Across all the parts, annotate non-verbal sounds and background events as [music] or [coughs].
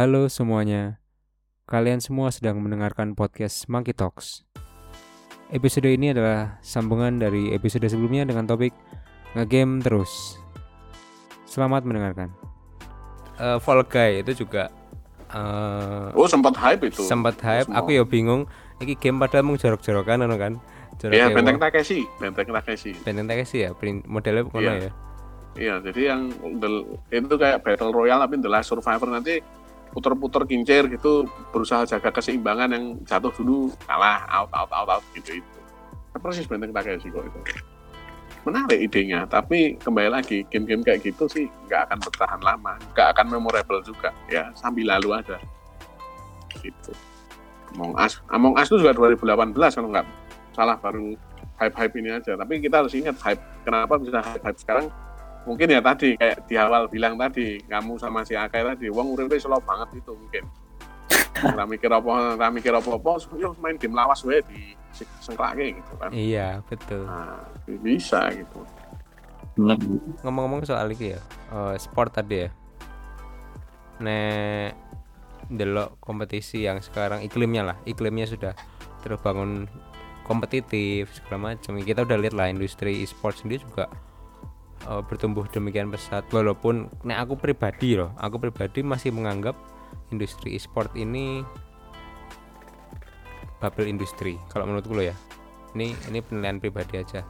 Halo semuanya, kalian semua sedang mendengarkan podcast Monkey Talks. Episode ini adalah sambungan dari episode sebelumnya dengan topik ngegame terus. Selamat mendengarkan. Uh, Fall Guy itu juga uh, Oh sempat hype itu. sempat hype. Aku ya bingung. Iki game padahal mau jorok-jorokan anu kan. Jorok Iya kayak benteng Takeshi, benteng Takeshi. benteng Takeshi ya, print modelnya kono Iya. ya. Iya, jadi yang the- itu kayak battle royale tapi The Last Survivor nanti puter-puter kincir gitu berusaha jaga keseimbangan yang jatuh dulu kalah out out out out gitu itu. Persis benteng Takeshi kok itu. Menarik idenya, tapi kembali lagi game-game kayak gitu sih nggak akan bertahan lama, nggak akan memorable juga. Ya sambil lalu aja. Gitu. Among Us, Among Us itu juga 2018 kalau nggak salah baru hype-hype ini aja. Tapi kita harus ingat hype. Kenapa bisa hype-hype sekarang? Mungkin ya tadi kayak di awal bilang tadi kamu sama si Akai tadi, wong uripe slow banget itu mungkin. [laughs] Ora mikir apa, ora mikir apa-apa, yo main game lawas wae di sengklake gitu kan. Iya, betul. Nah, bisa gitu. Ngomong-ngomong soal iki ya eh, sport tadi ya nek delok kompetisi yang sekarang iklimnya lah iklimnya sudah terbangun kompetitif segala macam kita udah lihat lah industri e-sport sendiri juga eh, bertumbuh demikian pesat walaupun nek aku pribadi loh aku pribadi masih menganggap industri e-sport ini bubble industri kalau menurutku lo ya ini ini penilaian pribadi aja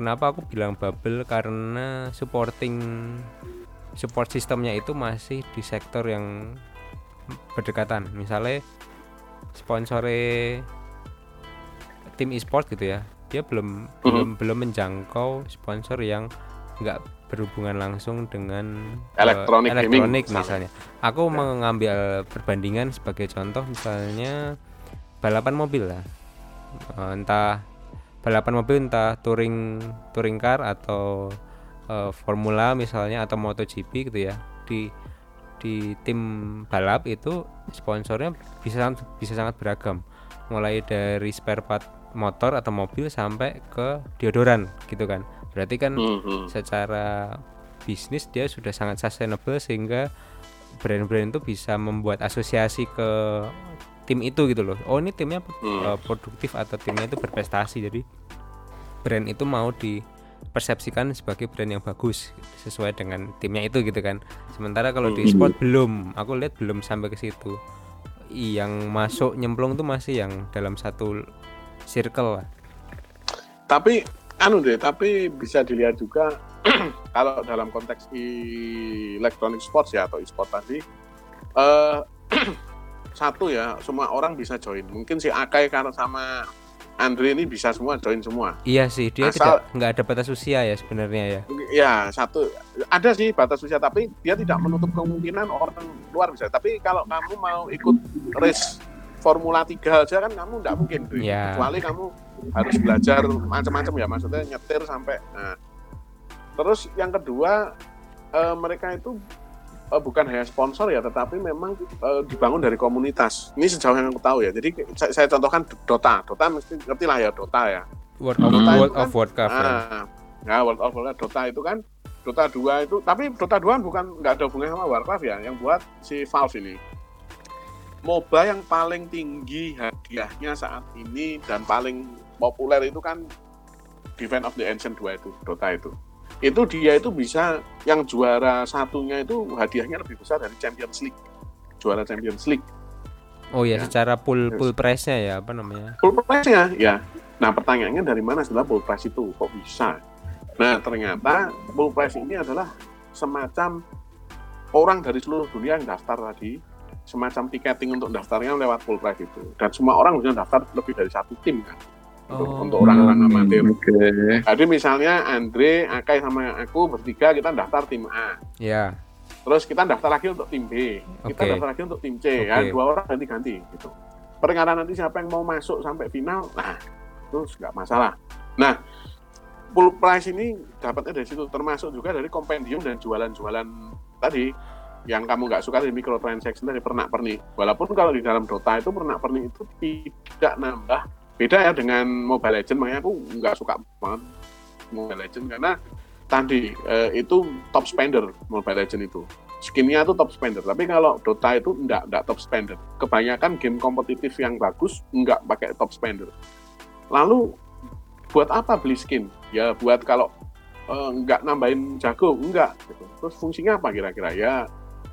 Kenapa aku bilang bubble karena supporting support sistemnya itu masih di sektor yang berdekatan. Misalnya sponsore tim e-sport gitu ya. Dia belum belum belum menjangkau sponsor yang nggak berhubungan langsung dengan eh, Electronic gaming, elektronik misalnya. Aku mengambil perbandingan sebagai contoh misalnya balapan mobil lah. Eh, entah balapan mobil entah touring touring car atau eh, formula misalnya atau MotoGP gitu ya. Di di tim balap itu sponsornya bisa sangat- bisa sangat beragam mulai dari spare part motor atau mobil sampai ke deodoran gitu kan berarti kan Mhm. secara bisnis dia sudah sangat sustainable sehingga brand-brand itu bisa membuat asosiasi ke tim itu gitu loh. Oh ini timnya Hmm. uh, produktif atau timnya itu berprestasi jadi brand itu mau dipersepsikan sebagai brand yang bagus sesuai dengan timnya itu gitu kan. Sementara kalau di Hmm. sport belum, aku lihat belum sampai ke situ. Yang masuk nyemplung tuh masih yang dalam satu circle lah. Tapi anu deh, tapi bisa dilihat juga [clears throat] kalau dalam konteks electronic sports ya atau e-sport tadi eh [clears throat] satu ya, semua orang bisa join. Mungkin si Akai karena sama Andre ini bisa semua join semua. Iya sih, dia Asal- tidak nggak ada batas usia ya sebenarnya ya. Ya, satu ada sih batas usia tapi dia tidak menutup kemungkinan orang luar bisa. Tapi kalau kamu mau ikut race Formula 3 aja kan kamu nggak mungkin. Ya. kecuali kamu harus belajar macam-macam ya, maksudnya nyetir sampai. Nah. Terus yang kedua eh, mereka itu eh, bukan hanya sponsor ya, tetapi memang eh, dibangun dari komunitas. Ini sejauh yang aku tahu ya. Jadi saya, saya contohkan Dota, Dota mesti ngerti lah ya Dota ya. World of Dota World kan- of Warcraft ya. Ah, nah, World of Warcraft Dota itu kan Dota 2 itu, tapi Dota 2 bukan nggak ada hubungannya sama Warcraft ya, yang buat si Valve ini. MOBA yang paling tinggi hadiahnya saat ini dan paling populer itu kan Defense of the Ancient 2 itu, Dota itu. Itu dia itu bisa yang juara satunya itu hadiahnya lebih besar dari Champions League. Juara Champions League. Oh ya, Ya. secara pool pool price-nya ya apa namanya? full price-nya ya. Nah pertanyaannya dari mana setelah full price itu kok bisa? Nah ternyata full price ini adalah semacam orang dari seluruh dunia yang daftar tadi semacam tiketing untuk daftarnya lewat full price itu dan semua orang bisa daftar lebih dari satu tim kan Oh. untuk orang-orang amatir. Oke. Jadi misalnya Andre, Akai sama aku bertiga kita daftar tim A. Ya. Terus kita daftar lagi untuk tim B, kita Oke. daftar lagi untuk tim C, ya Oke. dua orang ganti-ganti gitu. Perkara nanti siapa yang mau masuk sampai final, nah terus nggak masalah. Nah, full price ini dapatnya dari situ, termasuk juga dari kompendium dan jualan-jualan tadi yang kamu nggak suka dari microtransaction dari pernak-pernik. Walaupun kalau di dalam Dota itu pernak-pernik itu tidak nambah. Beda ya dengan Mobile Legends, makanya aku nggak suka banget Mobile Legends karena tadi eh, itu top spender Mobile Legends itu skinnya tuh top spender. Tapi kalau Dota itu enggak, enggak top spender. Kebanyakan game kompetitif yang bagus enggak pakai top spender. Lalu buat apa beli skin? Ya buat kalau uh, enggak nambahin jago, enggak. Gitu. Terus fungsinya apa kira-kira? Ya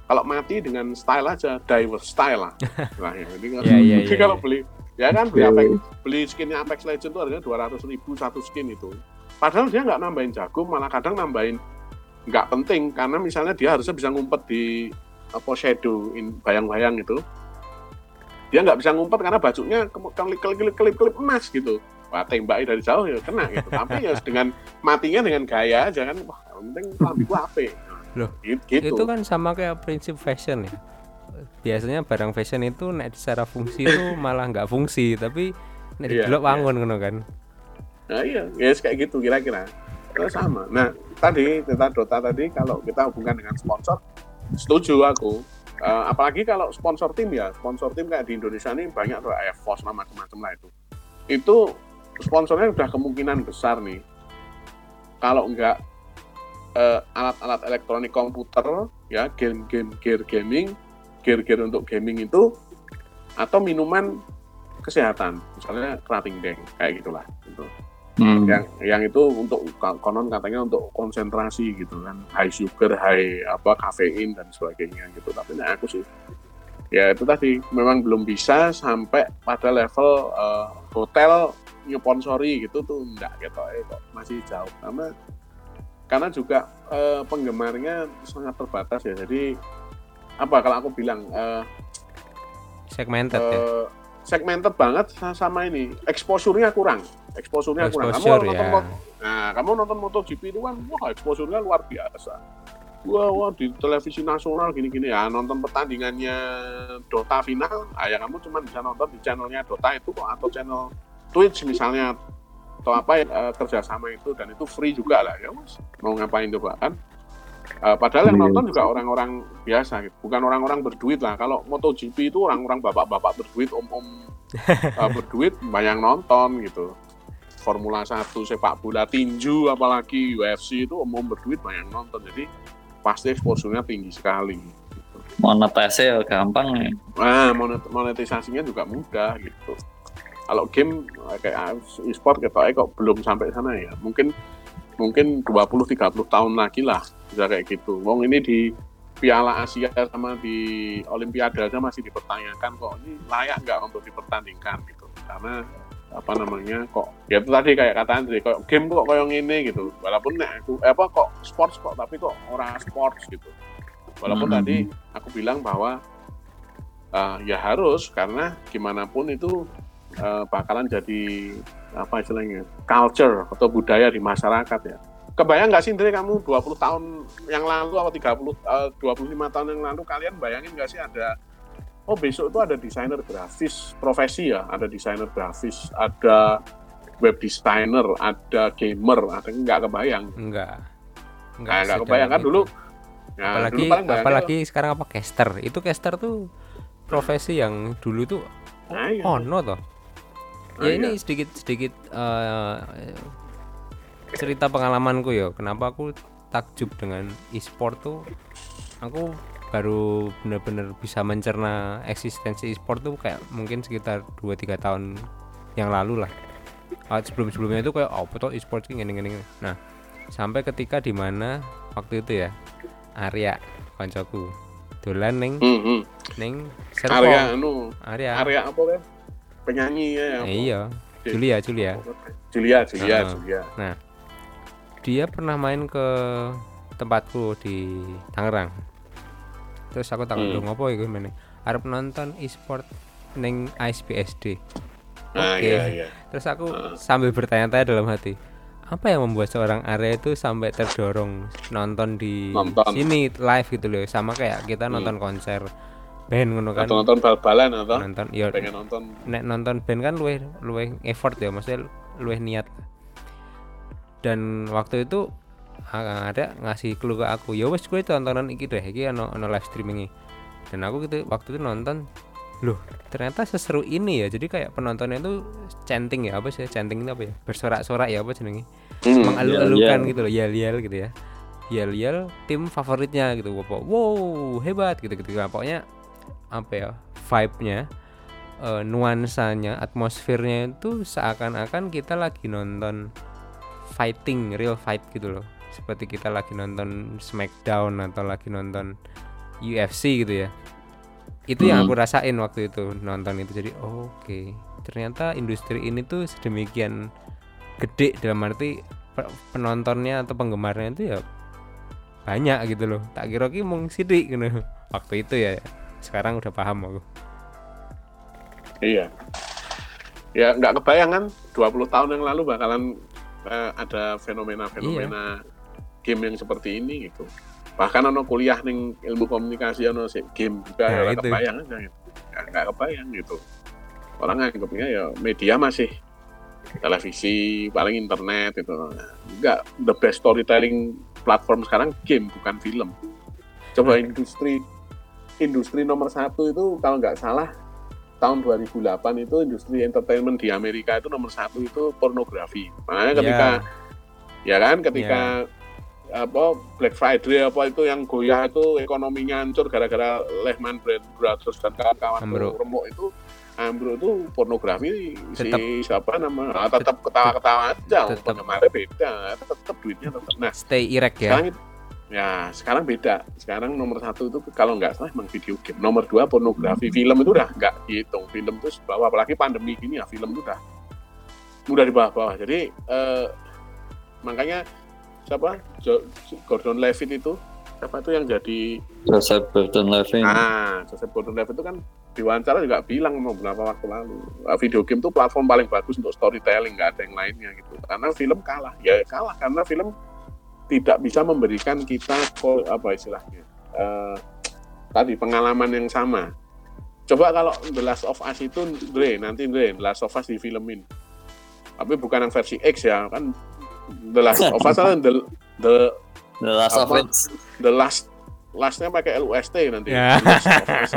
kalau mati dengan style aja, diver style lah. [laughs] Nah, ya, [laughs] jadi, yeah, yeah, yeah, kalau yeah. beli ya kan beli Apex, beli skinnya Apex Legends itu harganya dua ratus ribu satu skin itu. Padahal dia nggak nambahin jago, malah kadang nambahin nggak penting karena misalnya dia harusnya bisa ngumpet di apa shadow in bayang-bayang itu. Dia nggak bisa ngumpet karena bajunya kelip kelip kelip kelip emas gitu. Wah tembaknya dari jauh ya kena gitu. Tapi ya [laughs] dengan matinya dengan gaya aja kan wah yang penting [laughs] lampu ape. Loh, gitu. itu kan sama kayak prinsip fashion ya biasanya barang fashion itu nek secara fungsi itu [coughs] malah nggak fungsi tapi nek Iya, didelok iya. wangun ngono kan Nah iya, ya kayak gitu kira-kira. Terus sama. Nah tadi tentang Dota tadi kalau kita hubungkan dengan sponsor, setuju aku. Eh, apalagi kalau sponsor tim ya, sponsor tim kayak di Indonesia ini banyak tuh EVOS lah macam-macam lah itu. Itu sponsornya udah kemungkinan besar nih. Kalau enggak eh, alat-alat elektronik komputer, ya game-game gear gaming, gear-gear untuk gaming itu, atau minuman kesehatan, misalnya kerating deng, kayak gitulah. Gitu. Hmm. yang yang itu untuk konon katanya untuk konsentrasi gitu kan. High sugar high apa kafein dan sebagainya gitu. Tapi nah aku sih. Ya itu tadi. Memang belum bisa sampai pada level eh, hotel nyponsori gitu tuh enggak gitu. Eh, kok masih jauh. Karena karena juga eh, penggemarnya sangat terbatas ya. Jadi apa kalau aku bilang eh, segmented ya? eh, segmented banget sa- sama ini. Exposure-nya kurang. Exposure-nya kurang. Kamu nonton ya. nah kamu nonton MotoGP itu kan wah exposure-nya luar biasa. Wah wah di televisi nasional gini-gini. Ya nonton pertandingannya Dota final. Ah, ya kamu cuma bisa nonton di channelnya Dota itu kok atau channel Twitch misalnya atau apa ya kerjasama itu. Dan itu free juga lah ya mas. Mau ngapain coba kan Eh, padahal yang Iya. nonton juga orang-orang biasa gitu bukan orang-orang berduit lah kalau MotoGP itu orang-orang bapak-bapak berduit om-om [laughs] eh, berduit banyak nonton gitu Formula 1 sepak bola tinju apalagi UFC itu om-om berduit banyak nonton jadi pasti exposure-nya tinggi sekali Monetisasi ya gampang ya. Nah, monet- monetisasinya juga mudah gitu. Kalau game eh, kayak e-sport kita kok belum sampai sana ya. Mungkin mungkin 20 30 tahun lagi lah bisa kayak gitu. Wong ini di Piala Asia sama di Olimpiade aja masih dipertanyakan kok ini layak nggak untuk dipertandingkan gitu. Karena apa namanya kok ya itu tadi kayak kata Andre kok game kok kayak ini gitu walaupun nek aku eh, apa kok sports kok tapi kok orang sports gitu walaupun Hmm. tadi aku bilang bahwa uh, ya harus karena gimana pun itu uh, bakalan jadi apa istilahnya culture atau budaya di masyarakat ya. Kebayang nggak sih Indri kamu 20 tahun yang lalu atau 30 uh, 25 tahun yang lalu kalian bayangin nggak sih ada oh besok itu ada desainer grafis profesi ya, ada desainer grafis, ada web designer, ada gamer, ada nggak kebayang. enggak Nah, nggak sejauh kebayang kan itu. dulu. Ya, apalagi dulu apalagi sekarang apa caster itu caster tuh profesi yang dulu tuh Nah, iya. ono toh Ah, ya ini iya. sedikit sedikit eh, cerita pengalamanku ya. Kenapa aku takjub dengan e-sport tuh? Aku baru bener-bener bisa mencerna eksistensi e-sport tuh kayak mungkin sekitar 2-3 tahun yang lalu lah. Ah, sebelum-sebelumnya itu kayak oh betul e-sport ini gini gini nah sampai ketika di mana waktu itu ya Arya koncoku. Dolan neng Hmm, hmm. neng Area server anu, Arya. Area apa kan? Penyanyi ya. apa? Eh, iya Julia Julia Julia, Julia, Ah. Julia. dia pernah main ke tempatku di Tangerang terus aku takut Hmm. apa itu mana Arab nonton e-sport neng ISPSD Nah, Oke. iya, iya. terus aku Ah. sambil bertanya-tanya dalam hati apa yang membuat seorang Arya itu sampai terdorong nonton di Nonton. sini live gitu loh sama kayak kita Hmm. nonton konser band ngono kan. Atau nonton bal-balan atau nonton ya pengen nonton. nek nonton band kan luwih luwih effort ya maksudnya luwih niat. Dan waktu itu ah, ada ngasih clue ke aku ya wes gue tontonan iki deh iki ono ono live streamingnya dan aku gitu waktu itu nonton loh ternyata seseru ini ya. Jadi kayak penontonnya itu chanting ya apa sih? Chanting itu apa ya? Bersorak-sorak ya apa jenenge? Hmm. mengalu-alukan Yel-yel. gitu loh yel-yel gitu ya. Yel-yel tim favoritnya gitu wow hebat gitu gitu. Pokoknya apa ya vibe-nya eh, nuansanya atmosfernya itu seakan-akan kita lagi nonton fighting real fight gitu loh. Seperti kita lagi nonton Smackdown atau lagi nonton UFC gitu ya. Itu yang Hmm. aku rasain waktu itu nonton itu. Jadi oke ternyata industri ini tuh sedemikian gede dalam arti pe- penontonnya atau penggemarnya itu ya banyak gitu loh. Tak kira ki mung sidik gitu. [laughs] Waktu itu ya sekarang udah paham aku Iya. Ya nggak kebayang kan 20 tahun yang lalu bakalan eh, ada fenomena-fenomena game yang seperti ini gitu. Bahkan ono kuliah ning ilmu komunikasi ono si game juga Nah, ya nggak itu. kebayang aja gitu. Ya, nggak kebayang gitu. Orang anggapnya ya media masih televisi, paling internet itu. Enggak, the best storytelling platform sekarang game bukan film. Coba industri industri nomor satu itu kalau nggak salah tahun 2008 itu industri entertainment di Amerika itu nomor satu itu pornografi. Makanya ketika ya kan ketika apa Black Friday apa itu yang goyah itu ekonominya hancur gara-gara Lehman Brothers dan kawan-kawan remuk itu ambruk itu pornografi Tetep. si siapa nama ah, tetap ketawa-ketawa aja penggemarnya beda tetap duitnya tetap nah stay erect ya. sekarang itu ya sekarang beda. Sekarang nomor satu itu kalau nggak salah emang video game. Nomor dua pornografi. Film itu udah nggak dihitung. Film itu bawah. Apalagi pandemi gini ya film itu udah udah di bawah-bawah. Jadi eh, makanya siapa? Gordon Levitt itu siapa itu yang jadi Joseph Gordon-Levitt. Ah Joseph Gordon Levitt itu kan diwawancara juga bilang beberapa waktu lalu ah, video game itu platform paling bagus untuk storytelling nggak ada yang lainnya gitu. Karena film kalah. Ya kalah karena film tidak bisa memberikan kita apa istilahnya eh, tadi pengalaman yang sama coba kalau The Last of Us itu Dre nanti Dre The Last of Us di filmin tapi bukan yang versi X ya kan The Last of Us kan the, the The Last of Apa? Us the last lastnya pakai LUST nanti Ya. The Last of Us.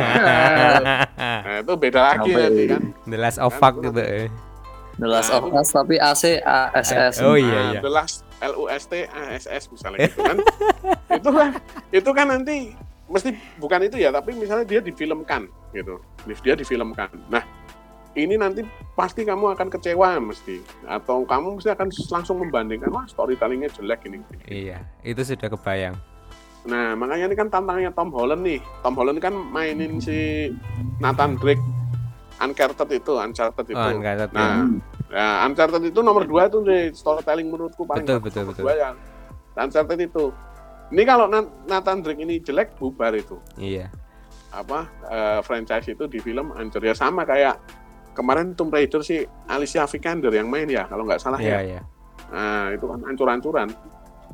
nah, itu beda lagi Apa nanti kan The Last of Kan Fuck kurang gitu ya. The Last of Us tapi AC ASS Oh iya Nah, iya. The Last LUST ASS misalnya gitu kan [laughs] itu kan itu kan nanti mesti bukan itu ya tapi misalnya dia difilmkan gitu dia difilmkan nah ini nanti pasti kamu akan kecewa mesti atau kamu mesti akan langsung membandingkan wah storytellingnya jelek ini Iya, itu sudah kebayang. Nah, makanya ini kan tantangannya Tom Holland nih. Tom Holland kan mainin si Nathan Drake Uncharted itu, Uncharted itu. Oh, enggak ada Nah, Uncharted itu nomor dua tuh deh storytelling menurutku paling Betul, betul, betul. dua yang Uncharted itu. Ini kalau Na- Nathan Drake ini jelek bubar itu. Iya. Apa eh, franchise itu di film hancur ya sama kayak kemarin Tomb Raider si Alicia Vikander yang main ya kalau nggak salah Iya, ya. iya. Nah, itu kan hancur-hancuran.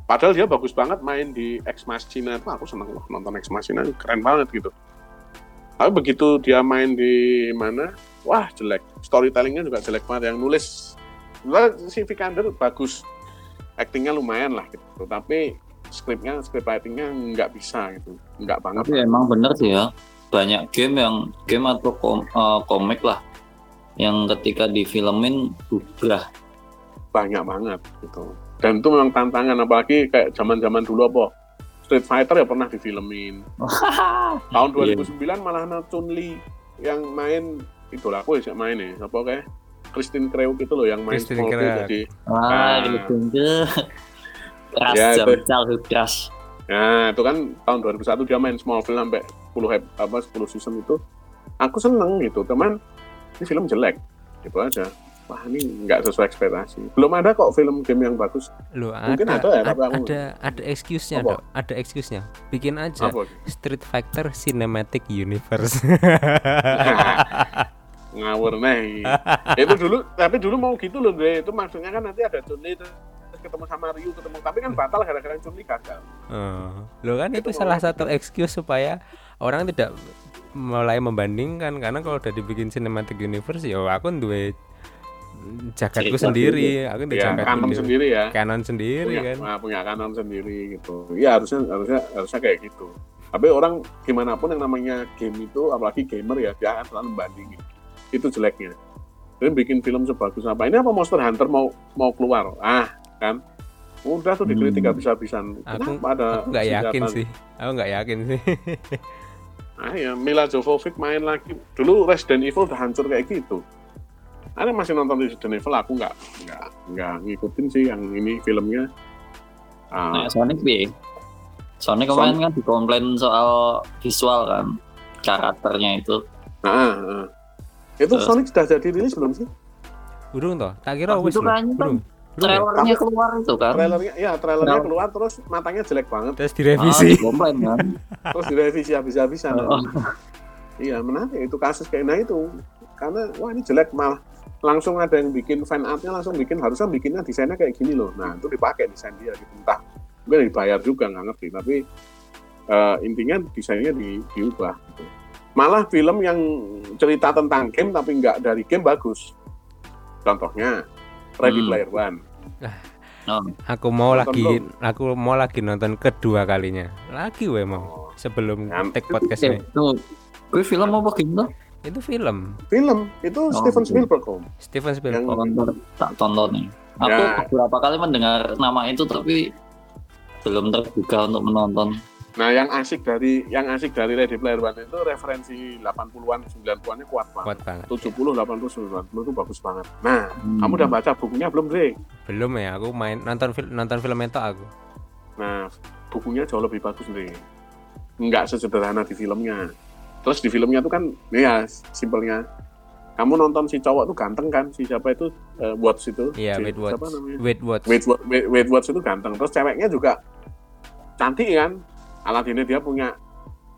Padahal dia bagus banget main di Ex Machina itu aku seneng loh nonton Ex Machina keren banget gitu. Tapi begitu dia main di mana, wah jelek. Storytellingnya juga jelek banget. Yang nulis, si Vikander bagus, actingnya lumayan lah gitu. Tapi skripnya, script writingnya nggak bisa gitu, nggak banget. Tapi emang bener sih ya, banyak game yang game atau kom- eh, komik lah yang ketika difilmin udah banyak banget gitu. Dan itu memang tantangan apalagi kayak zaman-zaman dulu apa Street Fighter ya pernah difilmin. [laughs] Tahun Iya. 2009 malah Chun Li yang main idola aku ya main ya. Apa kayak Christine Kreuk itu loh yang main Christine Kreuk. jadi ah Ah. gitu keras Ya, jam itu. childhood crush Nah, itu kan tahun 2001 dia main Smallville sampai 10 ep- apa 10 season itu. Aku seneng gitu, teman. Ini film jelek. Gitu aja. Wah, ini nggak sesuai ekspektasi. Belum ada kok film game yang bagus. Loh, Mungkin ada, ada ya, tapi ada, aku- ada, ada excuse-nya? Dok. Ada excuse-nya. Bikin aja Apa? Street Fighter Cinematic Universe. [laughs] ngawur nih. itu dulu, tapi dulu mau gitu loh, Dre. Itu maksudnya kan nanti ada Chun Li terus ketemu sama Ryu ketemu, tapi kan batal gara-gara Chun Li gagal. Oh, Loh kan itu Itu salah satu excuse supaya orang tidak mulai membandingkan karena kalau udah dibikin cinematic universe ya aku duwe Cerita sendiri, aku duwe Ya, kanon sendiri. sendiri ya. Canon sendiri punya, kan. nah, punya kanan sendiri gitu. Iya harusnya harusnya harusnya kayak gitu. Tapi orang gimana pun yang namanya game itu, apalagi gamer ya, dia akan selalu membandingin. Itu jeleknya. Jadi bikin film sebagus apa? Ini apa Monster Hunter mau mau keluar? Ah, kan? udah tuh dikritik Hmm. habis-habisan Aku kenapa ada aku nggak yakin sih. Aku nggak yakin sih. [laughs] Ah ya, Mila Jovovich main lagi. Dulu Resident Evil udah hancur kayak gitu. Ada masih nonton Resident Evil, aku nggak nggak nggak ngikutin sih yang ini filmnya. Ah, Nah, Sonic piye? Sonic kemarin kan dikomplain soal visual kan karakternya itu. ah, ah. Itu Terus? Sonic sudah jadi rilis belum sih? Burung toh. Tak kira wis itu kan Burung. Burung ya? Trailernya Tapi- keluar itu kan. Trailernya, ya trailernya Trailer. keluar terus matanya jelek banget, Terus Ah, direvisi. dikomplain kan. [laughs] terus direvisi habis-habisan. Oh. Iya menarik itu kasus kayak nah itu karena wah ini jelek malah langsung ada yang bikin fan artnya langsung bikin harusnya bikinnya desainnya kayak gini loh. Nah itu dipakai desain dia gitu entah mungkin dibayar juga nggak ngerti tapi eh, intinya desainnya di, diubah. Gitu. Malah film yang cerita tentang game tapi nggak dari game bagus. Contohnya Ready Hmm. Player One. Oh, Aku mau Nonton lagi aku mau lagi nonton kedua kalinya. Lagi we mau Oh, sebelum Kan, take itu podcast ini. itu gue film apa game tuh? Itu film film itu Oh, Steven gitu. Spielberg om. Steven Spielberg. Yang- Oh, tak tonton nih. Aku Ya. beberapa kali mendengar nama itu tapi belum terbuka untuk menonton. Nah, yang asik dari yang asik dari Ready Player One itu referensi 80-an, 90-annya kuat banget. Kuat banget. 70, 80, 90 itu bagus banget. Nah, Hmm. kamu udah baca bukunya belum, Dre? Belum ya, aku main nonton film nonton film itu aku. Nah, bukunya jauh lebih bagus, Dre. Nggak sesederhana di filmnya. Terus di filmnya tuh kan, ya simpelnya, kamu nonton si cowok tuh ganteng kan, si siapa itu, eh, Watts itu. Iya, Si- Wait namanya? Wait Watch. Wade, Wa- Wade, Wade Watts itu ganteng. Terus ceweknya juga cantik kan. Aladinnya dia punya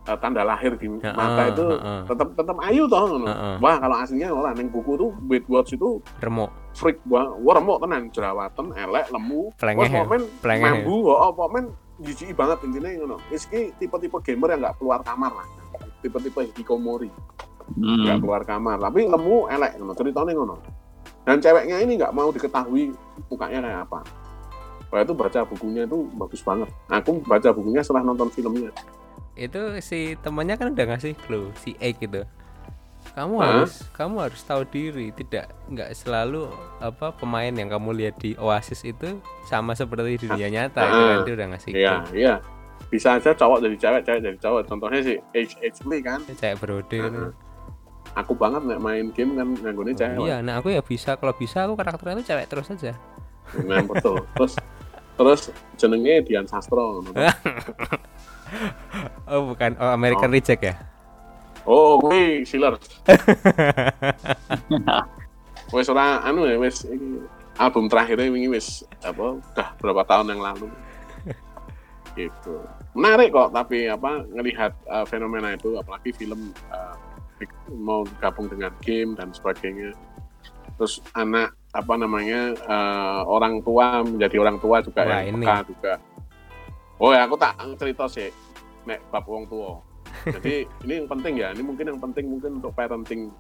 eh, tanda lahir di Heeh, mata itu heeh. tetap tetap ayu toh ngono. Heeh. Wah, kalau aslinya orang yang buku tuh Wade Watts itu Remuk. freak banget. Wah, remuk tenan, jerawatan, elek, lemu. Wah, ya? momen Pelengeh ya? mambu, oh, momen jijik banget intinya ngono. Wis ki tipe-tipe gamer yang nggak keluar kamar lah. Tipe-tipe hikikomori nggak Hmm. keluar kamar tapi lemu elek ngono ceritanya ngono dan ceweknya ini nggak mau diketahui mukanya kayak apa Wah itu baca bukunya itu bagus banget aku baca bukunya setelah nonton filmnya Itu si temannya kan udah ngasih clue si Egg gitu. Kamu Hah? harus kamu harus tahu diri, tidak nggak selalu apa pemain yang kamu lihat di Oasis itu sama seperti di dunia nyata itu Ah. kan dia udah ngasih iya clue. iya bisa aja cowok jadi cewek cewek jadi cowok contohnya si H H Lee kan Cewek berode itu. Heeh. aku banget nek main game kan nganggone cewek Iya, nah aku ya bisa kalau bisa aku karakternya itu cewek terus aja. nah, betul terus terus jenenge Dian Sastro. [laughs] Oh bukan, oh American Reject ya? oh kuwi Sealers wis ora anu ya wis iki album terakhirnya wingi wis apa udah berapa tahun yang lalu. [laughs] Gitu. Menarik kok tapi apa ngelihat uh, fenomena itu apalagi film uh, mau gabung dengan game dan sebagainya. Terus anak apa namanya uh, orang tua menjadi orang tua juga Wah, yang ini. juga. Oh ya aku tak cerita sih nek bab wong tua. Jadi [laughs] ini yang penting ya ini mungkin yang penting mungkin untuk parenting.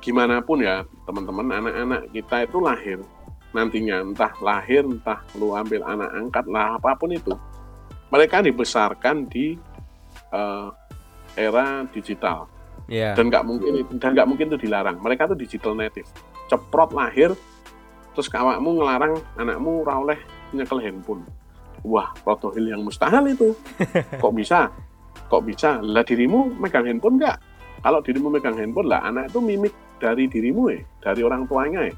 Gimana pun ya teman-teman anak-anak kita itu lahir nantinya entah lahir entah lu ambil anak angkat lah apa pun itu mereka dibesarkan di eh, era digital. Iya. dan nggak mungkin dan nggak mungkin itu dilarang. Mereka tuh digital native ceprot lahir terus kawakmu ngelarang anakmu ora oleh nyekel handphone. Wah protohil yang mustahil itu. [laughs] Kok bisa? Kok bisa? Lah dirimu megang handphone nggak? Kalau dirimu megang handphone lah anak itu mimik dari dirimu ya dari orang tuanya ya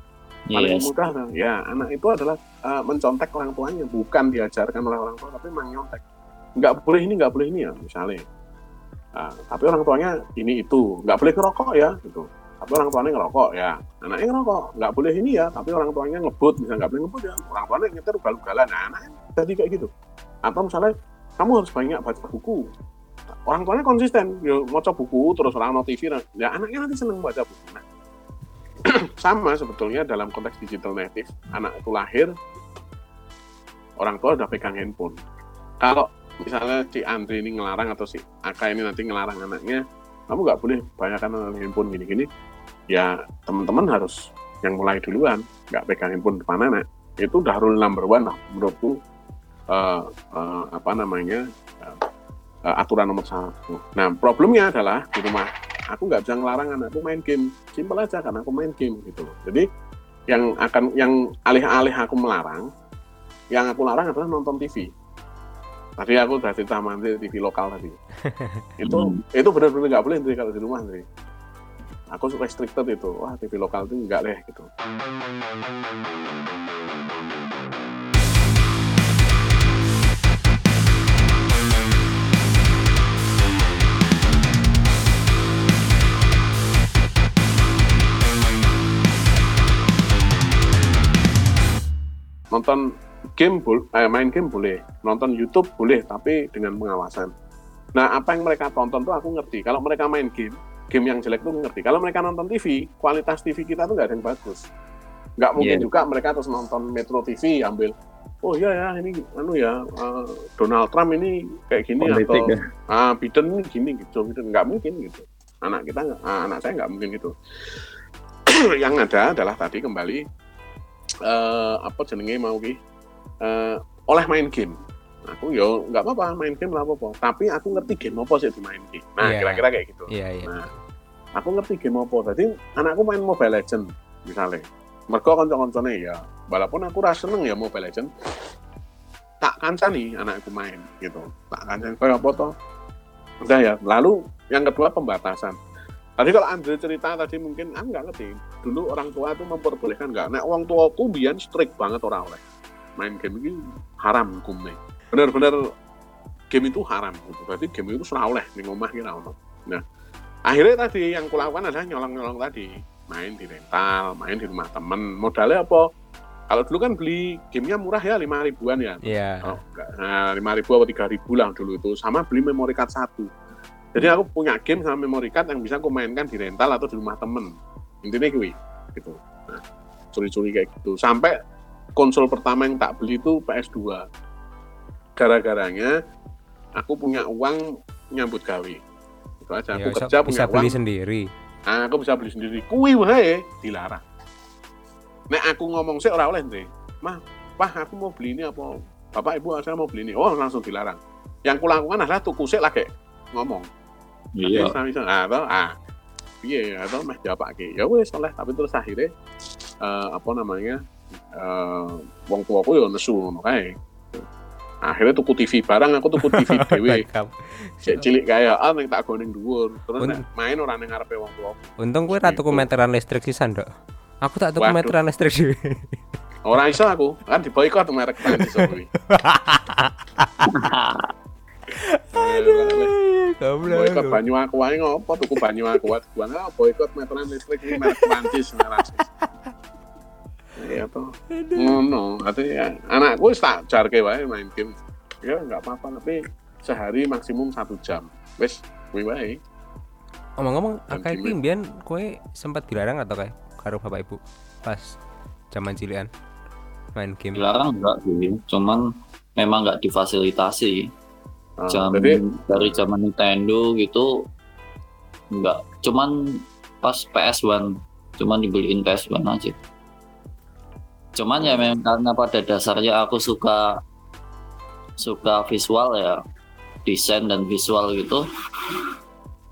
paling Yes. mudah ya anak itu adalah uh, mencontek orang tuanya bukan diajarkan oleh orang tua tapi memang nyontek nggak boleh ini nggak boleh ini ya misalnya. Nah, tapi orang tuanya ini itu nggak boleh ngerokok ya gitu tapi orang tuanya ngerokok ya. Anaknya ngerokok. Nggak boleh ini ya tapi orang tuanya ngebut misalnya nggak boleh ngebut ya. Orang tuanya nyetir ugal-ugalan. Nah anaknya jadi kayak gitu. Atau misalnya kamu harus banyak baca buku. Orang tuanya konsisten. Ya mau buku terus orang no TV ya anaknya nanti seneng baca buku. Nah, [clears throat] sama sebetulnya dalam konteks digital native anak itu lahir orang tua udah pegang handphone. Kalau misalnya si Andre ini ngelarang atau si Aka ini nanti ngelarang anaknya kamu nggak boleh banyakkan handphone gini-gini ya teman-teman harus yang mulai duluan nggak pegang handphone depan anak itu udah rule number one lah menurutku eh, eh, apa namanya eh, eh, aturan nomor satu. Nah problemnya adalah di rumah aku nggak bisa ngelarang anakku main game. Simpel aja karena aku main game gitu loh. Jadi yang akan yang alih-alih aku melarang yang aku larang adalah nonton TV tadi aku udah cerita Andre TV lokal tadi. [laughs] Itu itu benar-benar nggak boleh Andre kalau di rumah Andre aku restricted itu. Wah TV lokal itu enggak deh gitu. Nonton game bol eh, main game boleh. Nonton YouTube boleh tapi dengan pengawasan. Nah apa yang mereka tonton tuh aku ngerti. Kalau mereka main game game yang jelek tuh ngerti. Kalau mereka nonton TV kualitas TV kita tuh nggak ada yang bagus. Nggak mungkin Iya. juga mereka terus nonton Metro TV ambil oh iya ya ini anu ya eh, Donald Trump ini kayak gini Politik atau ya. ah Biden ini gini gitu Biden nggak mungkin gitu. Anak kita ah, anak saya nggak mungkin gitu. [clears throat] Yang ada adalah tadi kembali eh apa jenenge mau ki? Eh, oleh main game. Aku yo nggak apa-apa main game lah apa-apa. Tapi aku ngerti game apa sih dimain game. Nah Iya. kira-kira kayak gitu. Iya iya. Nah aku ngerti game apa. Jadi anakku main Mobile Legend misalnya mereka konco-koncone ya. Walaupun aku rasa seneng ya Mobile Legend tak kancani anakku main gitu. Tak kancani kayak apa toh? Udah ya. Lalu yang kedua pembatasan. Tadi kalau Andre cerita tadi mungkin aku nggak ngerti. Dulu orang tua itu memperbolehkan nggak? Nah orang tua aku biar strict banget orang oleh. Main game ini haram hukumnya. Benar-benar game itu haram. Gitu. berarti game itu serah oleh. Di rumah kira nah akhirnya tadi yang kulakukan adalah nyolong-nyolong tadi main di rental main di rumah temen modalnya apa kalau dulu kan beli gamenya murah ya lima ribuan ya iya Oh. Nah, lima ribu atau tiga ribu lah dulu itu. Sama beli memory card satu. Jadi aku punya game sama memory card yang bisa aku mainkan di rental atau di rumah temen. Intinya gue gitu. Nah, curi-curi kayak gitu. Sampai konsol pertama yang tak beli itu PS2. Gara-garanya aku punya uang nyambut gawe. Itu aja. Ya, Aku so- kerja bisa punya uang. beli sendiri Nah, aku bisa beli sendiri. Kui wae dilarang. Nek aku ngomong sih ora oleh nih. Mah, Pah, aku mau beli ini apa? Bapak Ibu saya mau beli ini. Oh, langsung dilarang. Yang kulakukan adalah tuku sik lagi ngomong. Iya. Bisa bisa. Ah, ah. Iya, atau meh jawab Ya wes oleh tapi terus akhirnya eh, apa namanya? eh wong tuaku ya nesu ngono kae. Akhirnya tuku TV barang, aku tuku TV. Backup. [laughs] Cek cilik kayak ah ning tak go ning dhuwur. Terus Un- nek main ora ning ngarepe wong tuaku. untung gue ratu Gitu. meteran listrik sisan dok aku tak tuku Waduh. meteran listrik sih Ora iso aku, kan diboikot merek Prancis kuwi. [laughs] Boikot banyu aku wae ngopo tuku banyu aku wae gua nggak boikot meteran listrik ini merek Prancis Prancis. Iya toh. Ngono, artinya anakku tak jarke wae main game. Ya nggak apa-apa tapi sehari maksimum satu jam. Wes, kuwi wae. ngomong-ngomong gimana? iki mbiyen kowe sempat dilarang atau kayak karo bapak ibu pas zaman cilian main game Dilarang enggak sih, cuman memang nggak difasilitasi. Nah, Jam jadi dari zaman Nintendo gitu enggak, cuman pas PS1 cuman dibeliin PS1 aja. Cuman ya memang karena pada dasarnya aku suka suka visual ya, desain dan visual gitu.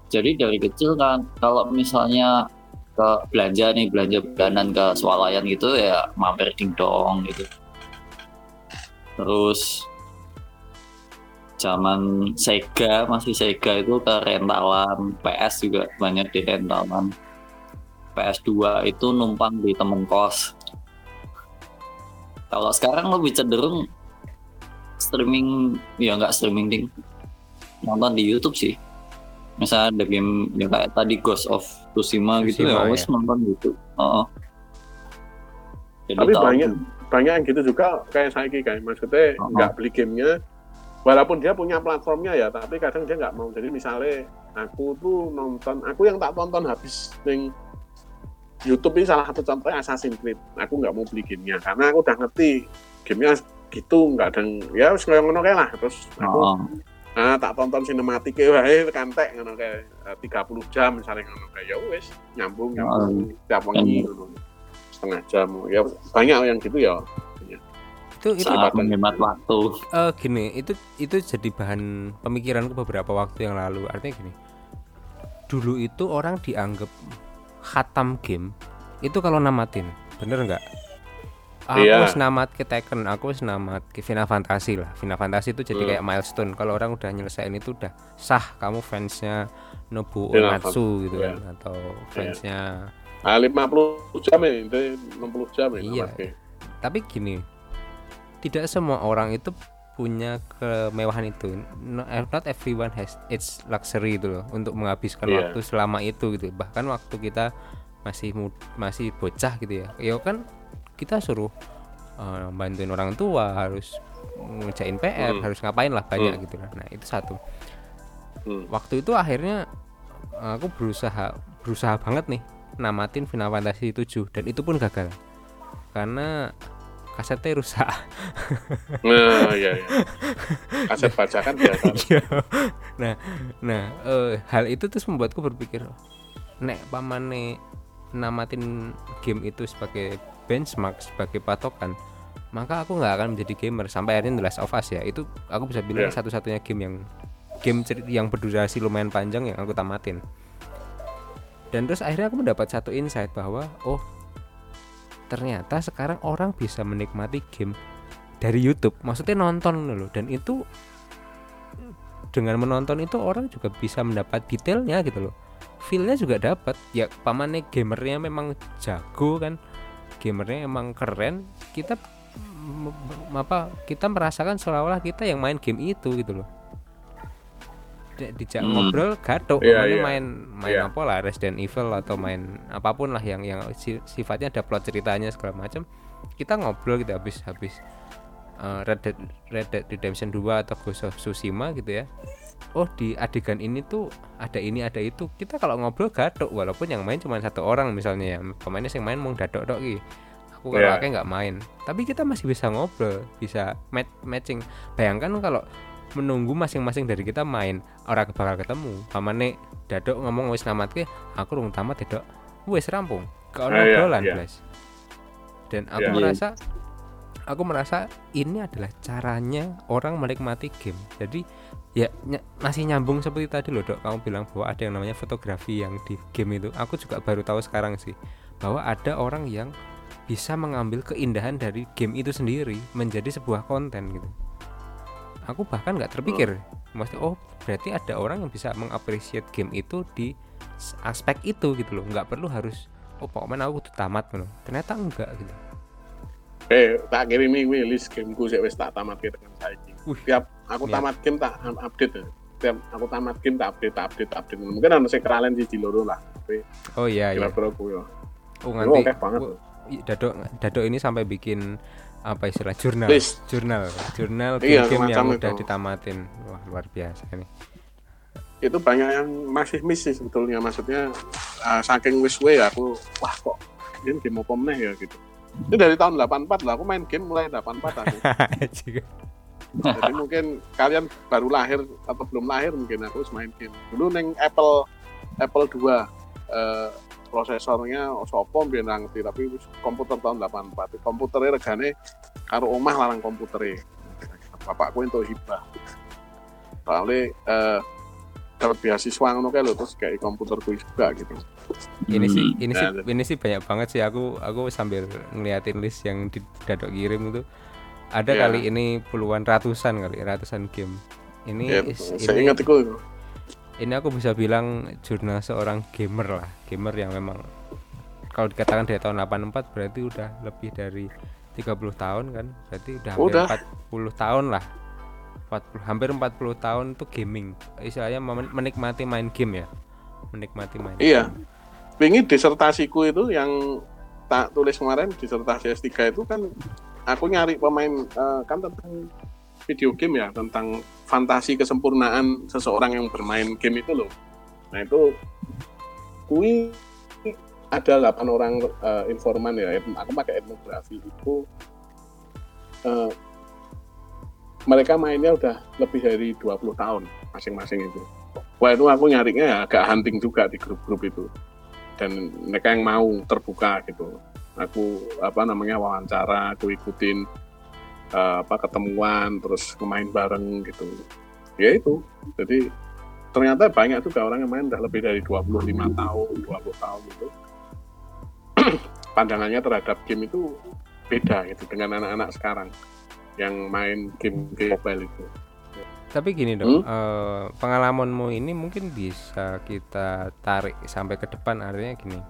Jadi dari kecil kan kalau misalnya ke belanja nih belanja bulanan ke swalayan gitu ya mampir dingdong gitu. Terus zaman Sega masih Sega itu ke rentalan PS juga banyak di rentalan PS2 itu numpang di temen kos kalau sekarang lebih cenderung streaming ya nggak streaming ding. Nonton di YouTube sih. Misalnya ada game yang kayak tadi Ghost of Tsushima, gitu Tsushima, ya ya. wes nonton gitu Heeh. Jadi Tapi tahu- banyak banyak yang gitu juga kayak saya kayak maksudnya nggak beli gamenya. Walaupun dia punya platformnya ya tapi kadang dia nggak mau. Jadi misalnya aku tuh nonton aku yang tak tonton habis ning YouTube ini salah satu contohnya Assassin's Creed. Aku nggak mau beli gamenya karena aku udah ngerti gamenya gitu nggak ada yang- ya wis kayak ngono kayak lah. Terus aku Heeh. ah, tak tonton sinematiknya wae kantek ngono kayak eh, 30 jam misalnya ngono kayak ya wis nyambung nyambung. Tiap wengi ngono. Setengah jam. Ya banyak yang gitu ya. Itu itu menghemat waktu. Eh, gini itu itu jadi bahan pemikiranku beberapa waktu yang lalu. Artinya gini dulu itu orang dianggap khatam game itu kalau namatin bener nggak aku Iya. wis namat ke Tekken, aku wis namat ke Final Fantasy lah. Final Fantasy itu jadi Hmm. kayak milestone. Kalau orang udah nyelesain itu udah sah kamu fansnya Nobu Uematsu gitu Iya. kan atau fansnya Ah, 50 jam ya, itu 60 jam ya. Iya. tapi gini tidak semua orang itu punya kemewahan itu eh, not everyone has its luxury itu loh untuk menghabiskan Iya. waktu selama itu gitu bahkan waktu kita masih mud- masih bocah gitu ya ya kan kita suruh eh, bantuin orang tua harus ngerjain PR Hmm. harus ngapain lah banyak Hmm. gitu kan nah itu satu Hmm. waktu itu akhirnya aku berusaha berusaha banget nih namatin Final Fantasy 7 dan itu pun gagal karena kasetnya rusak Nah, iya, iya. Kaset bacakan biasa. [laughs] Iya. nah nah eh, hal itu terus membuatku berpikir nek pamane namatin game itu sebagai benchmark sebagai patokan maka aku nggak akan menjadi gamer sampai akhirnya The Last of Us ya itu aku bisa bilang Iya. satu-satunya game yang game ceri- yang berdurasi lumayan panjang yang aku tamatin dan terus akhirnya aku mendapat satu insight bahwa oh ternyata sekarang orang bisa menikmati game dari YouTube. Maksudnya nonton loh dan itu dengan menonton itu orang juga bisa mendapat detailnya gitu loh feelnya juga dapat. Ya pamannya gamernya memang jago kan. Gamernya emang keren. Kita apa kita merasakan seolah-olah kita yang main game itu gitu loh dijak Hmm. ngobrol gatuk Iya, pokoknya iya. main main Iya. apa lah Resident Evil atau main apa pun lah yang yang si- sifatnya ada plot ceritanya segala macam kita ngobrol gitu habis habis uh, Red Dead Red Dead Redemption 2 atau Ghost of Tsushima gitu ya oh di adegan ini tuh ada ini ada itu kita kalau ngobrol gatuk walaupun yang main cuma satu orang misalnya ya pemainnya yang main mau dadok dok ki aku kalau Iya. akeh nggak main tapi kita masih bisa ngobrol bisa match matching bayangkan kalau menunggu masing-masing dari kita main orang bakal ketemu. Pamane dadok ngomong wis namat ke aku rung tamat ya dok wis rampung. Kalau Ah, iya, ngobrolan iya. guys dan aku Iya. merasa aku merasa ini adalah caranya orang menikmati game. Jadi ya ny- masih nyambung seperti tadi loh dok. Kamu bilang bahwa ada yang namanya fotografi yang di game itu. Aku juga baru tahu sekarang sih bahwa ada orang yang bisa mengambil keindahan dari game itu sendiri menjadi sebuah konten gitu aku bahkan nggak terpikir maksudnya oh berarti ada orang yang bisa mengapresiasi game itu di aspek itu gitu loh nggak perlu harus oh pokoknya aku tuh tamat loh ternyata enggak gitu Eh, tak kirimi kuwi list gameku sik wis tak tamat tekan saiki. Wih, Tiap aku niat. tamat game tak up- update ya. Tiap aku tamat game tak update, tak update, tak update. Mungkin ana sing keralen siji loro lah. Tapi oh iya iya kira-kira ya. oh Itu nganti oke banget. oh, dadok dadok ini sampai bikin apa istilah jurnal List. jurnal jurnal Iya, game-game yang udah itu. ditamatin wah luar biasa ini Itu banyak yang masih miss sih sebetulnya. Maksudnya ah, saking wis we aku wah kok ini game apa meneh ya gitu. Ini dari tahun 84 lah, aku main game mulai 84 aku. [laughs] Jadi mungkin kalian baru lahir atau belum lahir mungkin aku main game. Dulu neng Apple Apple 2 eh, prosesornya sopo biar ngerti tapi wis komputer tahun 84. Komputernya regane karo omah larang komputernya. Bapakku itu hibah. Soalnya eh, dapat beasiswa ngono kae lho terus kayak komputerku juga gitu. ini sih Hmm, ini sih nah, ini sih banyak banget sih aku aku sambil ngeliatin list yang di dadok kirim itu ada Iya. kali ini puluhan ratusan kali ratusan game ini Ya, is- saya ini, ingat itu. Ini aku bisa bilang jurnal seorang gamer lah. Gamer yang memang kalau dikatakan dari tahun 84 berarti udah lebih dari 30 tahun kan? Berarti udah hampir Udah. 40 tahun lah. 40 hampir 40 tahun tuh gaming. Istilahnya menikmati main game ya? Menikmati main Iya. Wingi disertasiku itu yang tak tulis kemarin disertasi S3 itu kan aku nyari pemain eh, kan tentang video game ya tentang fantasi kesempurnaan seseorang yang bermain game itu loh. Nah itu kui ada 8 orang eh, informan ya aku pakai etnografi itu eh, mereka mainnya udah lebih dari 20 tahun masing-masing itu. Wah itu aku nyarinya ya agak hunting juga di grup-grup itu. Dan mereka yang mau terbuka gitu. Aku apa namanya wawancara aku ikutin eh, apa ketemuan terus main bareng gitu ya itu jadi ternyata banyak juga orang yang main udah lebih dari 25 tahun 20 tahun itu [clears throat] pandangannya terhadap game itu beda gitu dengan anak-anak sekarang yang main game game mobile itu. Tapi gini dong, Hmm? eh, pengalamanmu ini mungkin bisa kita tarik sampai ke depan artinya gini.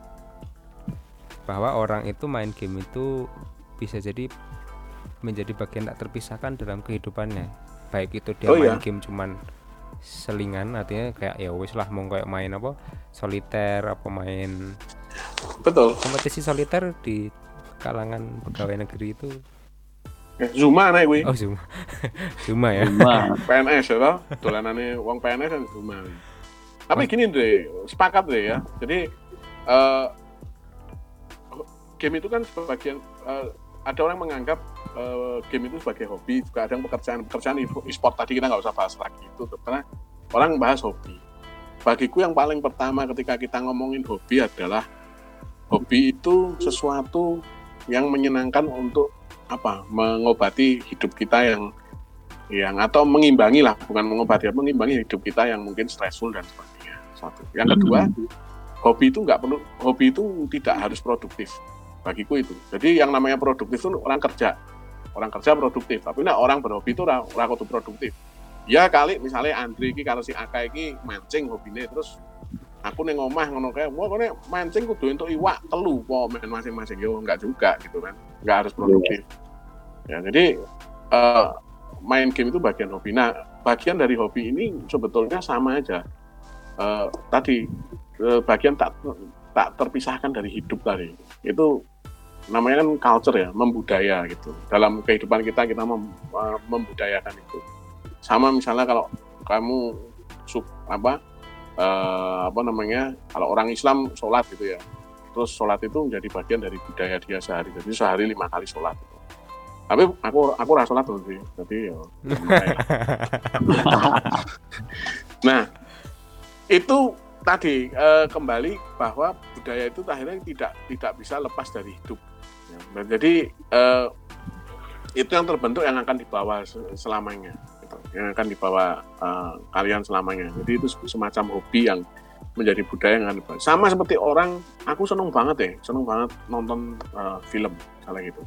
Bahwa orang itu main game itu bisa jadi menjadi bagian tak terpisahkan dalam kehidupannya. Baik itu dia Oh, main iya. game cuman selingan artinya kayak ya wis lah mau kayak main apa soliter apa main Betul. kompetisi soliter di kalangan pegawai negeri itu [laughs] Ya, Zuma naik gue. oh cuma cuma ya Cuma PNS ya toh, dolanane uang PNS kan Zuma. Tapi gini deh, sepakat deh ya. Jadi eh, game itu kan sebagian eh, ada orang menganggap eh, game itu sebagai hobi, juga ada yang pekerjaan pekerjaan e-sport tadi kita nggak usah bahas lagi itu tuh, karena orang bahas hobi. Bagiku yang paling pertama ketika kita ngomongin hobi adalah hobi itu sesuatu yang menyenangkan untuk apa? Mengobati hidup kita yang yang atau mengimbangi lah bukan mengobati mengimbangi hidup kita yang mungkin stressful dan sebagainya. Satu. Yang kedua hobi itu nggak perlu hobi itu tidak harus produktif bagiku itu. Jadi yang namanya produktif itu orang kerja. Orang kerja produktif. Tapi nah orang berhobi itu orang orang kudu produktif. Ya kali misalnya Andri iki kalau si Aka iki mancing hobinya terus aku neng omah ngono kayak wah kone mancing kudu untuk iwak telu po main masing-masing. Yo nggak juga gitu kan. Nggak harus produktif. Ya jadi eh, main game itu bagian hobi. Nah bagian dari hobi ini sebetulnya sama aja. Eh, tadi eh, bagian tak tak terpisahkan dari hidup tadi. Itu namanya kan culture ya membudaya gitu. Dalam kehidupan kita kita mem- eh, membudayakan itu. Sama misalnya kalau kamu sub apa eh, apa namanya kalau orang Islam sholat gitu ya. Terus sholat itu menjadi bagian dari budaya dia sehari. Jadi sehari lima kali sholat. Gitu. tapi aku aku rasa sholat tuh sih. Jadi ya [laughs] nah itu tadi eh, kembali bahwa budaya itu akhirnya tidak tidak bisa lepas dari hidup jadi eh, itu yang terbentuk yang akan dibawa se- selamanya gitu. yang akan dibawa eh, kalian selamanya. Jadi itu semacam hobi yang menjadi budaya yang akan dibawa. Sama seperti orang aku seneng banget ya seneng banget nonton eh, film misalnya gitu.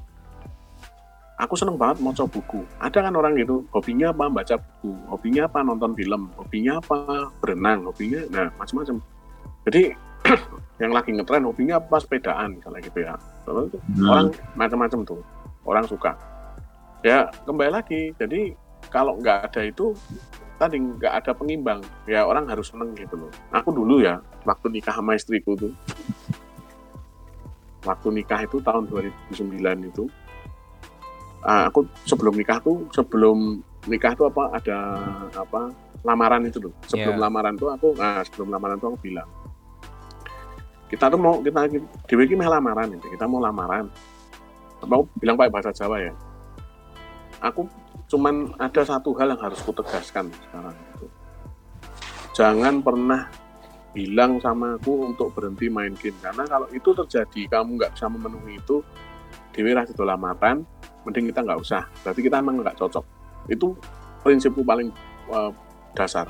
Aku seneng banget mau buku. Ada kan orang gitu hobinya apa baca buku? Hobinya apa nonton film? Hobinya apa berenang? Hobinya nah macam-macam. Jadi [clears throat] yang lagi ngetren hobinya apa? Sepedaan misalnya gitu ya Itu orang macam-macam tuh. Orang suka. Ya kembali lagi. Jadi kalau nggak ada itu tadi nggak ada pengimbang. Ya orang harus seneng gitu loh. Aku dulu ya waktu nikah sama istriku tuh waktu nikah itu tahun 2009 itu ah, aku sebelum nikah tuh sebelum nikah tuh apa ada apa lamaran itu loh. Sebelum Iya. lamaran tuh aku nah sebelum lamaran tuh aku bilang kita tuh mau kita meh lamaran itu kita mau lamaran. Mau bilang pakai bahasa Jawa ya? Aku cuman ada satu hal yang harus kutegaskan sekarang itu. Jangan pernah bilang sama aku untuk berhenti main game karena kalau itu terjadi kamu nggak bisa memenuhi itu dewi rasa itu lamaran mending kita nggak usah. Berarti kita emang nggak cocok. Itu prinsipku paling eh, dasar.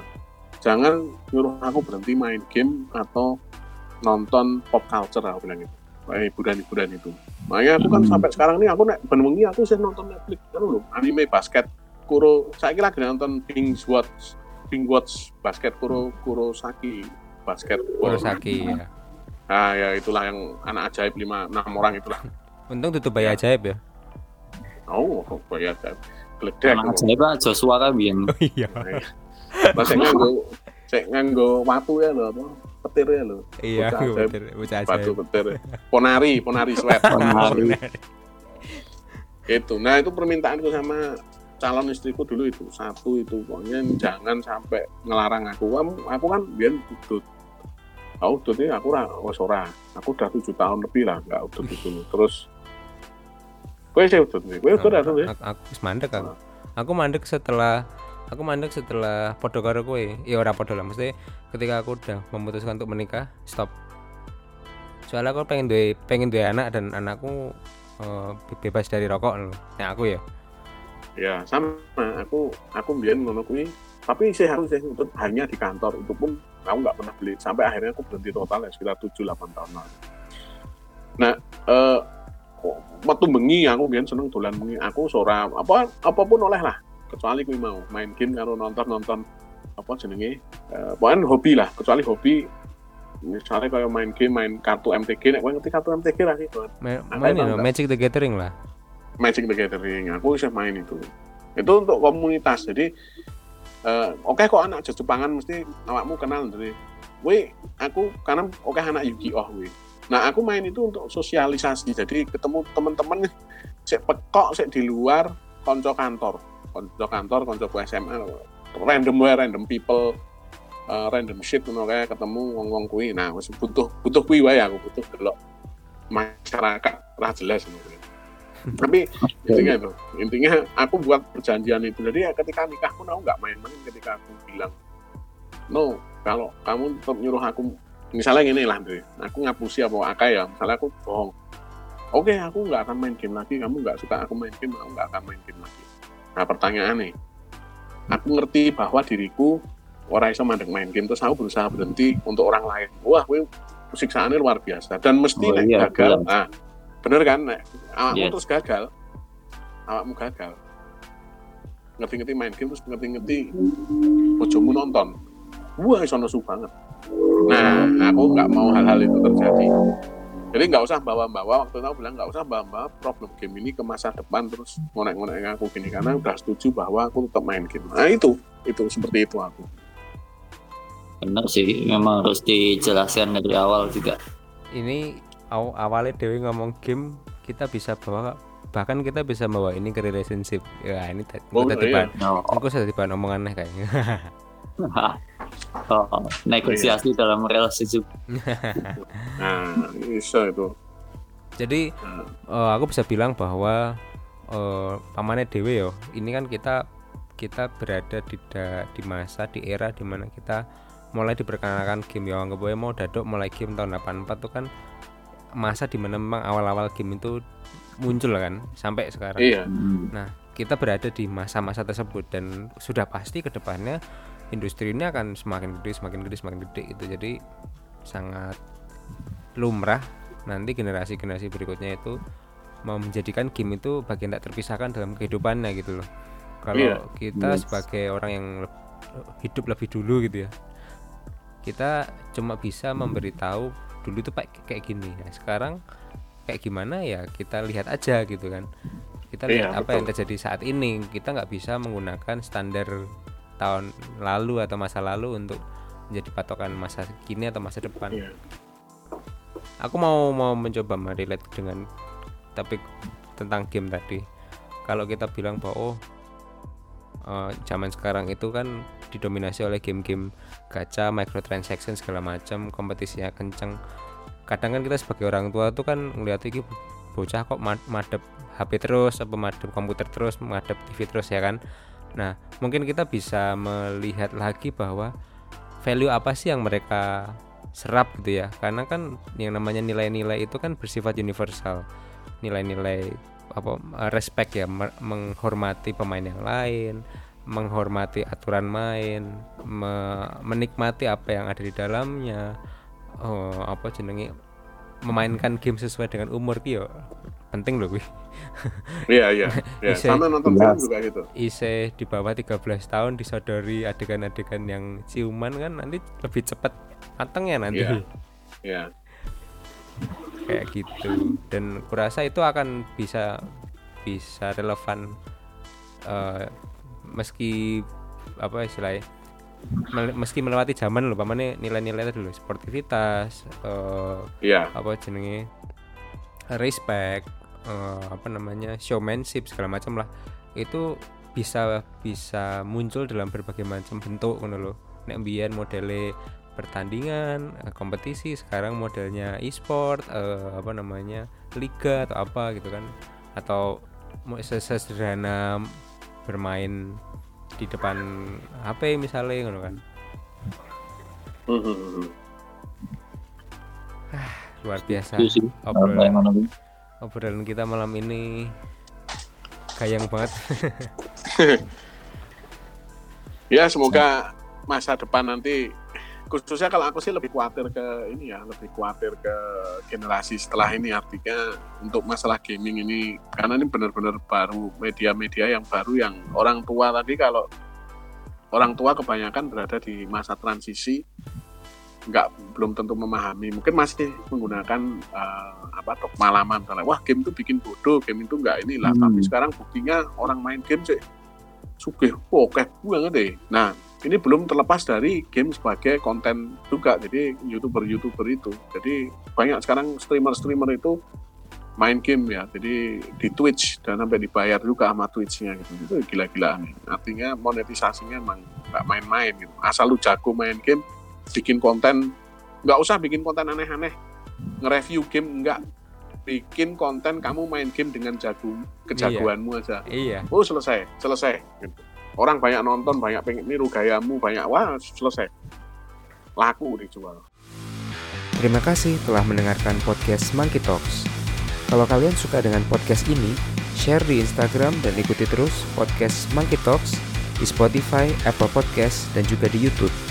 Jangan nyuruh aku berhenti main game atau nonton pop culture aku bilang gitu. Kayak hiburan-hiburan itu. Makanya aku kan Hmm. sampai sekarang ini aku nek ben wengi aku sih nonton Netflix. Kan lho anime basket kuro saya kira lagi nonton Binge Watch Binge Watch basket kuro Kurosaki basket Kurosaki ya. Nah ya itulah yang anak ajaib lima enam orang itulah. Untung tutup bayi ajaib ya. Oh ya geledek Anak saya Pak Joshua kan biyen. oh iya. Masih nganggo cek nganggo watu ya lho petir ya lho. Iya Bocah betul bocah batu petir. Ponari ponari sweat [laughs] Ponari. itu. Nah itu permintaanku sama calon istriku dulu itu. Satu itu pokoknya jangan sampai ngelarang aku. Kamu- aku kan biar udut. Aku udut ini aku wes ora. Aku udah tujuh tahun lebih lah nggak udut itu terus gue sih udut nih gue udut atau ya aku, aku mandek aku. Aku mandek setelah aku mandek setelah podo karo kowe. Ya ora podo lah, mesti ketika aku udah memutuskan untuk menikah, stop. Soalnya aku pengen duwe pengen duwe anak dan anakku eh, bebas dari rokok loh. Nah, aku ya. ya sama aku aku biar ngono kuwi tapi saya harus saya udut hanya di kantor itu pun aku nggak pernah beli sampai akhirnya aku berhenti total ya sekitar 7-8 tahun lalu nah eh, metu bengi aku biyen seneng dolan bengi. Aku sora apa apa pun oleh lah. Kecuali kuwi mau main game karo nonton-nonton apa jenenge eh pokoknya hobi lah, kecuali hobi misalnya kayak main game, main kartu MTG, nek kowe ngerti kartu MTG lah sih. Ma- Apa main itu enggak? Magic the Gathering lah Magic the Gathering. Aku bisa main itu. Itu untuk komunitas. Jadi eh, oke kok anak Jepangan mesti awakmu kenal dari Wih, aku karena oke anak Yu-Gi-Oh wih. Nah, aku main itu untuk sosialisasi. Jadi ketemu teman-teman sik pekok sik di luar konco kantor. Konco kantor, konco SMA, random wae, random people, eh, random shit ngono kae ketemu wong-wong kuwi. Nah, wis butuh butuh kuwi wae aku butuh delok masyarakat ra jelas ngono. [laughs] Tapi intinya itu intinya aku buat perjanjian itu. Jadi ya ketika nikah pun aku nggak main-main ketika aku bilang no kalau kamu tetap nyuruh aku misalnya gini lah Dre, aku ngapusi apa akai ya. Misalnya aku bohong. Oke aku nggak akan main game lagi. Kamu nggak suka aku main game aku nggak akan main game lagi nah pertanyaan nih aku ngerti bahwa diriku orang iso mandek main game terus aku berusaha berhenti untuk orang lain. Wah gue siksaannya luar biasa. Dan mesti Oh iya, gagal jelas. nah bener kan? Nek awakmu Yes. terus gagal awakmu gagal. Ngerti-ngerti main game terus ngerti-ngerti bojomu nonton. Wah iso nesu banget. Nah aku nggak mau hal-hal itu terjadi jadi nggak usah bawa-bawa waktu itu aku bilang nggak usah bawa-bawa problem game ini ke masa depan terus ngonek-ngonek aku gini karena udah setuju bahwa aku tetap main game. Nah itu itu seperti itu aku. Bener sih memang harus dijelaskan dari awal juga. Ini aw- awalnya Dewi ngomong game kita bisa bawa bahkan kita bisa bawa ini ke relationship. Ya ini tadi Oh, iya. no. aku sudah bahan omongan kayaknya [laughs] [laughs] oh, negosiasi dalam relationship [laughs] nah bisa itu. Jadi eh, aku bisa bilang bahwa eh pamannya Dewi yo ini kan kita kita berada di da- di masa di era di mana kita mulai diperkenalkan game ya anggap mau dadok mulai game tahun 84 tuh kan masa di mana memang awal-awal game itu muncul kan sampai sekarang. Iya. Hmm. Nah, kita berada di masa-masa tersebut dan sudah pasti ke depannya industri ini akan semakin gede, semakin gede, semakin gede itu. Jadi sangat lumrah nanti generasi-generasi berikutnya itu mau menjadikan game itu bagian tak terpisahkan dalam kehidupannya gitu loh. Kalau Iya. kita Yes. sebagai orang yang le- hidup lebih dulu gitu ya, kita cuma bisa memberitahu dulu itu kayak kayak gini. Nah, sekarang kayak gimana ya kita lihat aja gitu kan kita Iya, lihat apa yang betul. terjadi saat ini kita nggak bisa menggunakan standar tahun lalu atau masa lalu untuk menjadi patokan masa kini atau masa depan iya aku mau mau mencoba merelate dengan topik tentang game tadi kalau kita bilang bahwa oh eh, zaman sekarang itu kan didominasi oleh game-game gacha, microtransaction segala macam, kompetisinya kenceng. Kadang kan kita sebagai orang tua tuh kan ngeliat iki bocah kok ma- madep HP terus, apa madep komputer terus, madep TV terus ya kan. Nah, mungkin kita bisa melihat lagi bahwa value apa sih yang mereka serap gitu ya. Karena kan yang namanya nilai-nilai itu kan bersifat universal. Nilai-nilai apa respect ya, me- menghormati pemain yang lain, menghormati aturan main, me- menikmati apa yang ada di dalamnya. Oh, apa jenenge memainkan game sesuai dengan umur ki yo penting loh gue iya iya. [laughs] Iya sama nonton film juga gitu. Ise di bawah 13 tahun disodori adegan-adegan yang ciuman kan nanti lebih cepat mateng ya nanti. Iya. [laughs] iya. Kayak gitu. Dan kurasa itu akan bisa bisa relevan eh, meski apa istilahnya meski melewati zaman loh pamane nilai-nilai itu dulu sportivitas eh, iya. apa jenenge respect eh, apa namanya showmanship segala macam lah. Itu bisa bisa muncul dalam berbagai macam bentuk ngono lho. Nek mbiyen modele pertandingan eh, kompetisi sekarang modelnya e-sport eh, apa namanya liga atau apa gitu kan. Atau sesederhana bermain di depan HP misalnya ngono kan. Hmm, hmm, hmm. luar biasa. Obrolan? Obrolan kita malam ini gayang banget. [laughs] Ya semoga masa depan nanti khususnya kalau aku sih lebih khawatir ke ini ya lebih khawatir ke generasi setelah ini. Artinya untuk masalah gaming ini karena ini benar-benar baru media-media yang baru yang orang tua tadi kalau orang tua kebanyakan berada di masa transisi nggak belum tentu memahami. Mungkin masih menggunakan uh, apa dogma lama misalnya wah game itu bikin bodoh game itu nggak inilah hmm. tapi sekarang buktinya orang main game sih sugih oke banget deh. Nah ini belum terlepas dari game sebagai konten juga jadi youtuber youtuber itu. Jadi banyak sekarang streamer streamer itu main game ya jadi di Twitch dan sampai dibayar juga sama Twitchnya gitu. Itu gila-gilaan. Artinya monetisasinya emang nggak main-main gitu. Asal lu jago main game bikin konten nggak usah bikin konten aneh-aneh. Nge-review game nggak. Bikin konten kamu main game dengan jago kejagoanmu iya. aja. Iya. Oh selesai selesai. Gitu. orang banyak nonton banyak pengen niru gayamu banyak wah selesai. Laku dijual. Terima kasih telah mendengarkan podcast Monkey Talks. Kalau kalian suka dengan podcast ini share di Instagram dan ikuti terus podcast Monkey Talks di Spotify, Apple Podcast, dan juga di YouTube.